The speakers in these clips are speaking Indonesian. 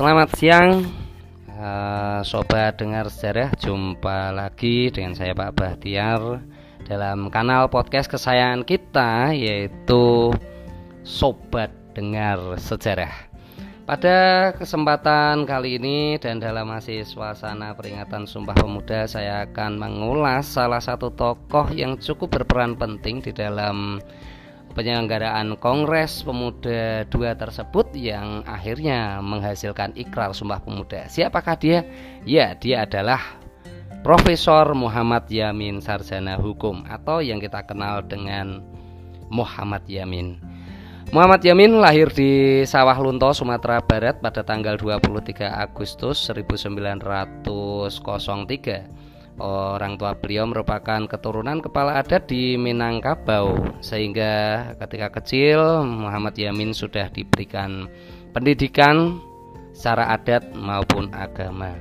Selamat siang. Uh, Sobat dengar sejarah Jumpa lagi dengan saya Pak Bahtiar Dalam kanal podcast kesayangan kita Yaitu Sobat dengar sejarah. Pada kesempatan kali ini Dan dalam masih suasana peringatan Sumpah Pemuda Saya akan mengulas salah satu tokoh yang cukup berperan penting Di dalam penyelenggaraan Kongres Pemuda II tersebut yang akhirnya menghasilkan ikrar Sumpah Pemuda. Siapakah dia? Ya, dia adalah Profesor Muhammad Yamin Sarjana Hukum atau yang kita kenal dengan Muhammad Yamin. Muhammad Yamin lahir di Sawah Lunto, Sumatera Barat pada tanggal 23 Agustus 1903 Orang tua beliau merupakan keturunan kepala adat di Minangkabau sehingga ketika kecil Muhammad Yamin sudah diberikan pendidikan secara adat maupun agama.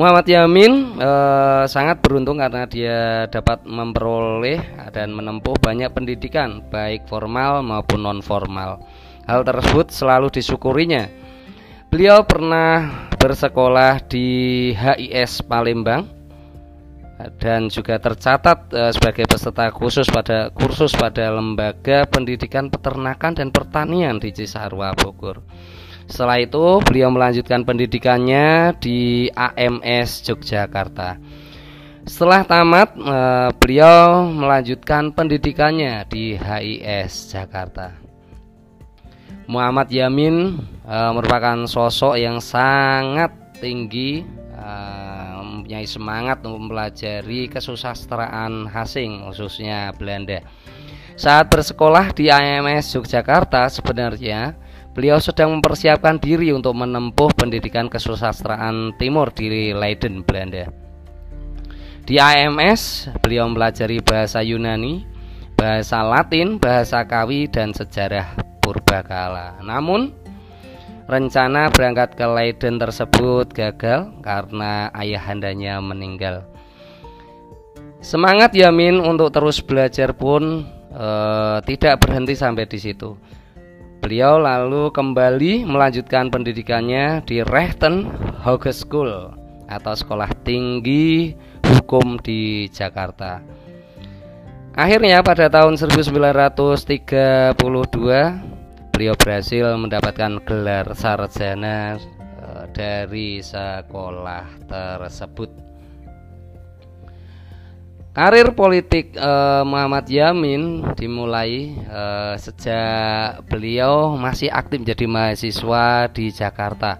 Muhammad Yamin eh, sangat beruntung karena dia dapat memperoleh dan menempuh banyak pendidikan baik formal maupun non formal. Hal tersebut selalu disyukurinya Beliau pernah bersekolah di HIS Palembang dan juga tercatat uh, sebagai peserta khusus pada kursus pada Lembaga Pendidikan Peternakan dan Pertanian di Cisarua Bogor. Setelah itu, beliau melanjutkan pendidikannya di AMS Yogyakarta. Setelah tamat, uh, beliau melanjutkan pendidikannya di HIS Jakarta. Muhammad Yamin uh, merupakan sosok yang sangat tinggi uh, mempunyai semangat untuk mempelajari kesusastraan asing khususnya Belanda. Saat bersekolah di IMS Yogyakarta sebenarnya beliau sedang mempersiapkan diri untuk menempuh pendidikan kesusastraan timur di Leiden, Belanda. Di IMS beliau mempelajari bahasa Yunani, bahasa Latin, bahasa Kawi dan sejarah purbakala. Namun rencana berangkat ke Leiden tersebut gagal karena ayahandanya meninggal. Semangat Yamin untuk terus belajar pun e, tidak berhenti sampai di situ. Beliau lalu kembali melanjutkan pendidikannya di Rechten Hogeschool atau Sekolah Tinggi Hukum di Jakarta. Akhirnya pada tahun 1932 beliau berhasil mendapatkan gelar sarjana eh, dari sekolah tersebut. Karir politik eh, Muhammad Yamin dimulai eh, sejak beliau masih aktif menjadi mahasiswa di Jakarta.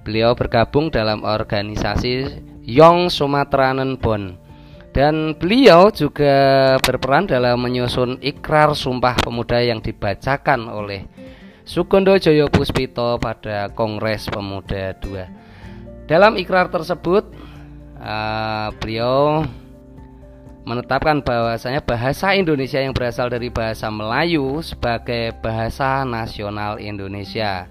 Beliau bergabung dalam organisasi Young Sumatranen Bond dan beliau juga berperan dalam menyusun ikrar Sumpah Pemuda yang dibacakan oleh Sukondo Joyo Puspito pada Kongres Pemuda II. Dalam ikrar tersebut, uh, beliau menetapkan bahwasanya bahasa Indonesia yang berasal dari bahasa Melayu sebagai bahasa nasional Indonesia.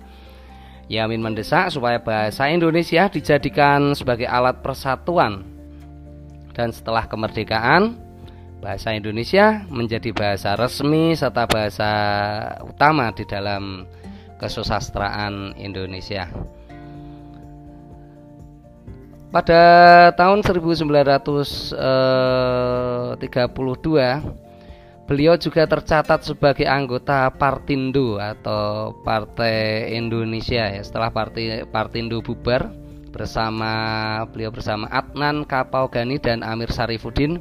Yamin mendesak supaya bahasa Indonesia dijadikan sebagai alat persatuan. Dan setelah kemerdekaan, bahasa Indonesia menjadi bahasa resmi serta bahasa utama di dalam kesusastraan Indonesia. Pada tahun 1932, eh, beliau juga tercatat sebagai anggota Partindo atau Partai Indonesia ya. Setelah Partai Partindo bubar bersama beliau bersama Adnan Kapaugani dan Amir Sarifuddin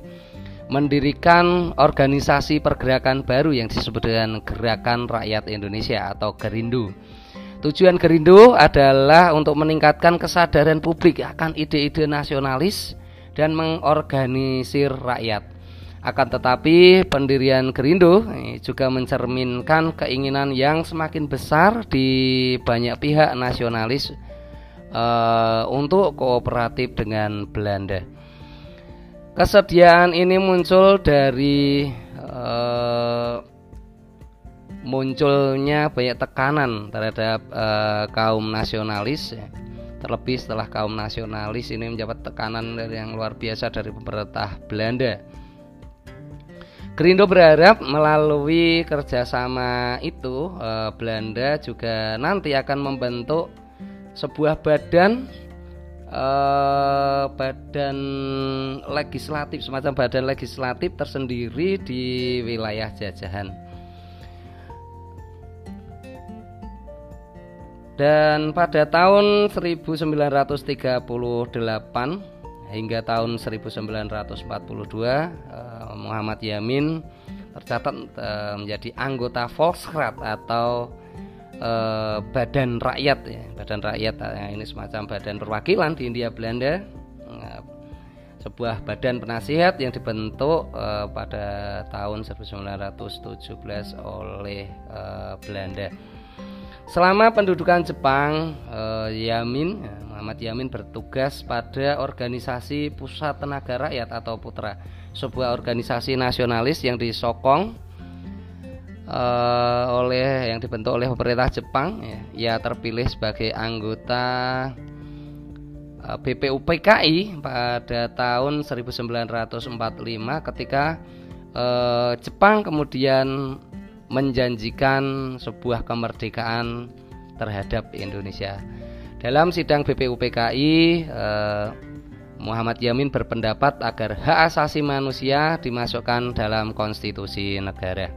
mendirikan organisasi pergerakan baru yang disebut dengan Gerakan Rakyat Indonesia atau Gerindu. Tujuan Gerindu adalah untuk meningkatkan kesadaran publik akan ide-ide nasionalis dan mengorganisir rakyat. Akan tetapi pendirian Gerindu juga mencerminkan keinginan yang semakin besar di banyak pihak nasionalis uh, untuk kooperatif dengan Belanda. Kesediaan ini muncul dari uh, munculnya banyak tekanan terhadap uh, kaum nasionalis. Terlebih setelah kaum nasionalis ini mendapat tekanan dari yang luar biasa dari pemerintah Belanda. Gerindo berharap melalui kerjasama itu uh, Belanda juga nanti akan membentuk sebuah badan eh, badan legislatif semacam badan legislatif tersendiri di wilayah jajahan. Dan pada tahun 1938 hingga tahun 1942 eh, Muhammad Yamin tercatat eh, menjadi anggota Volksrat atau eh, badan rakyat ya badan rakyat nah, ini semacam badan perwakilan di India Belanda nah, sebuah badan penasihat yang dibentuk uh, pada tahun 1917 oleh Belanda. Selama pendudukan Jepang, Yamin Muhammad Yamin bertugas pada organisasi Pusat Tenaga Rakyat atau Putra, sebuah organisasi nasionalis yang disokong uh, oleh yang dibentuk oleh pemerintah Jepang ya, ia terpilih sebagai anggota eh, BPUPKI pada tahun 1945 ketika uh, Jepang kemudian menjanjikan sebuah kemerdekaan terhadap Indonesia. Dalam sidang BPUPKI uh, Muhammad Yamin berpendapat agar hak asasi manusia dimasukkan dalam konstitusi negara.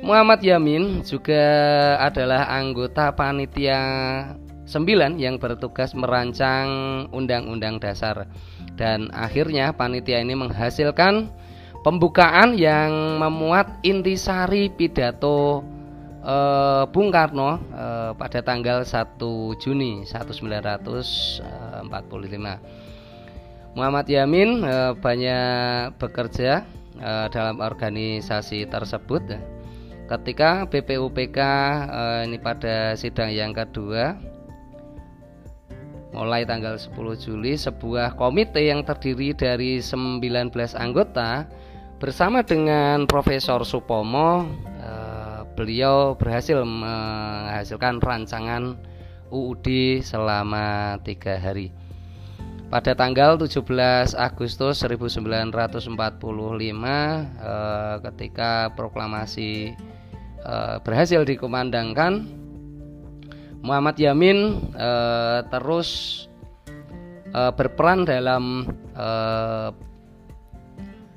Muhammad Yamin juga adalah anggota panitia 9 yang bertugas merancang undang-undang dasar dan akhirnya panitia ini menghasilkan pembukaan yang memuat intisari pidato uh, Bung Karno uh, pada tanggal 1 Juni 1945. Muhammad Yamin uh, banyak bekerja uh, dalam organisasi tersebut ketika BPUPK uh, ini pada sidang yang kedua mulai tanggal 10 Juli sebuah komite yang terdiri dari 19 anggota bersama dengan Profesor Supomo uh, beliau berhasil menghasilkan rancangan UUD selama tiga hari pada tanggal 17 Agustus 1945 eh, ketika proklamasi eh, berhasil dikumandangkan Muhammad Yamin eh, terus eh, berperan dalam eh,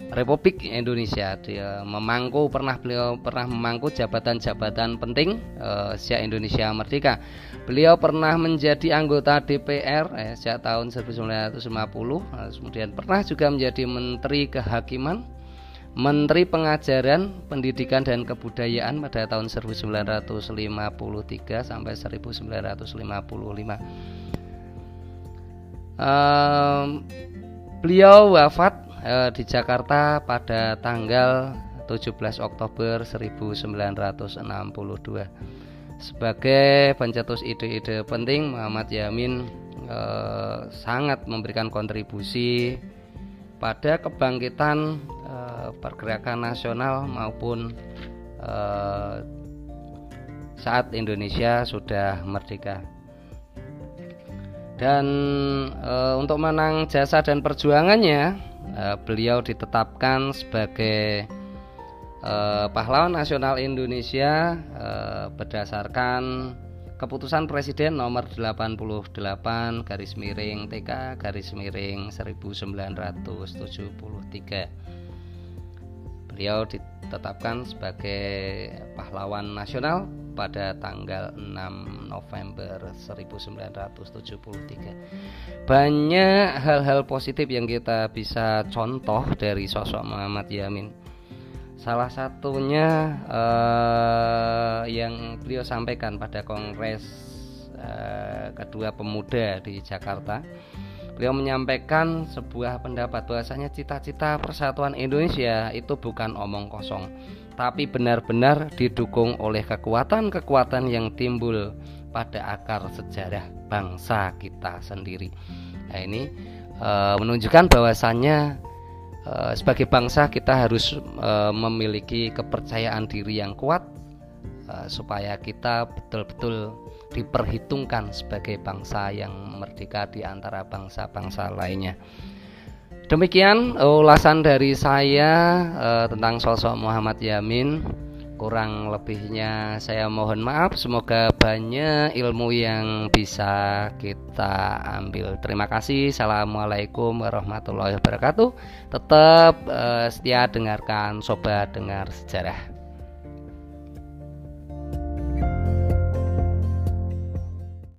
Republik Indonesia dia memangku pernah beliau pernah memangku jabatan-jabatan penting uh, sejak Indonesia merdeka. Beliau pernah menjadi anggota DPR eh, sejak tahun 1950, uh, kemudian pernah juga menjadi Menteri Kehakiman, Menteri Pengajaran, Pendidikan dan Kebudayaan pada tahun 1953 sampai 1955. Uh, beliau wafat eh, di Jakarta pada tanggal 17 Oktober 1962. Sebagai pencetus ide-ide penting, Muhammad Yamin eh, sangat memberikan kontribusi pada kebangkitan eh, pergerakan nasional maupun eh, saat Indonesia sudah merdeka dan e, untuk menang jasa dan perjuangannya Eh, beliau ditetapkan sebagai pahlawan nasional Indonesia berdasarkan keputusan Presiden nomor 88 garis miring TK garis miring 1973 beliau ditetapkan sebagai pahlawan nasional pada tanggal 6 November 1973. Banyak hal-hal positif yang kita bisa contoh dari sosok Muhammad Yamin. Salah satunya eh, yang beliau sampaikan pada kongres eh, kedua pemuda di Jakarta. Beliau menyampaikan sebuah pendapat bahwasanya cita-cita persatuan Indonesia itu bukan omong kosong, tapi benar-benar didukung oleh kekuatan-kekuatan yang timbul pada akar sejarah bangsa kita sendiri. Nah, ini e, menunjukkan bahwasannya e, sebagai bangsa kita harus e, memiliki kepercayaan diri yang kuat e, supaya kita betul-betul diperhitungkan sebagai bangsa yang merdeka di antara bangsa-bangsa lainnya. Demikian ulasan dari saya uh, tentang sosok Muhammad Yamin. kurang lebihnya saya mohon maaf. Semoga banyak ilmu yang bisa kita ambil. Terima kasih. Assalamualaikum warahmatullahi wabarakatuh. Tetap uh, setia dengarkan sobat dengar sejarah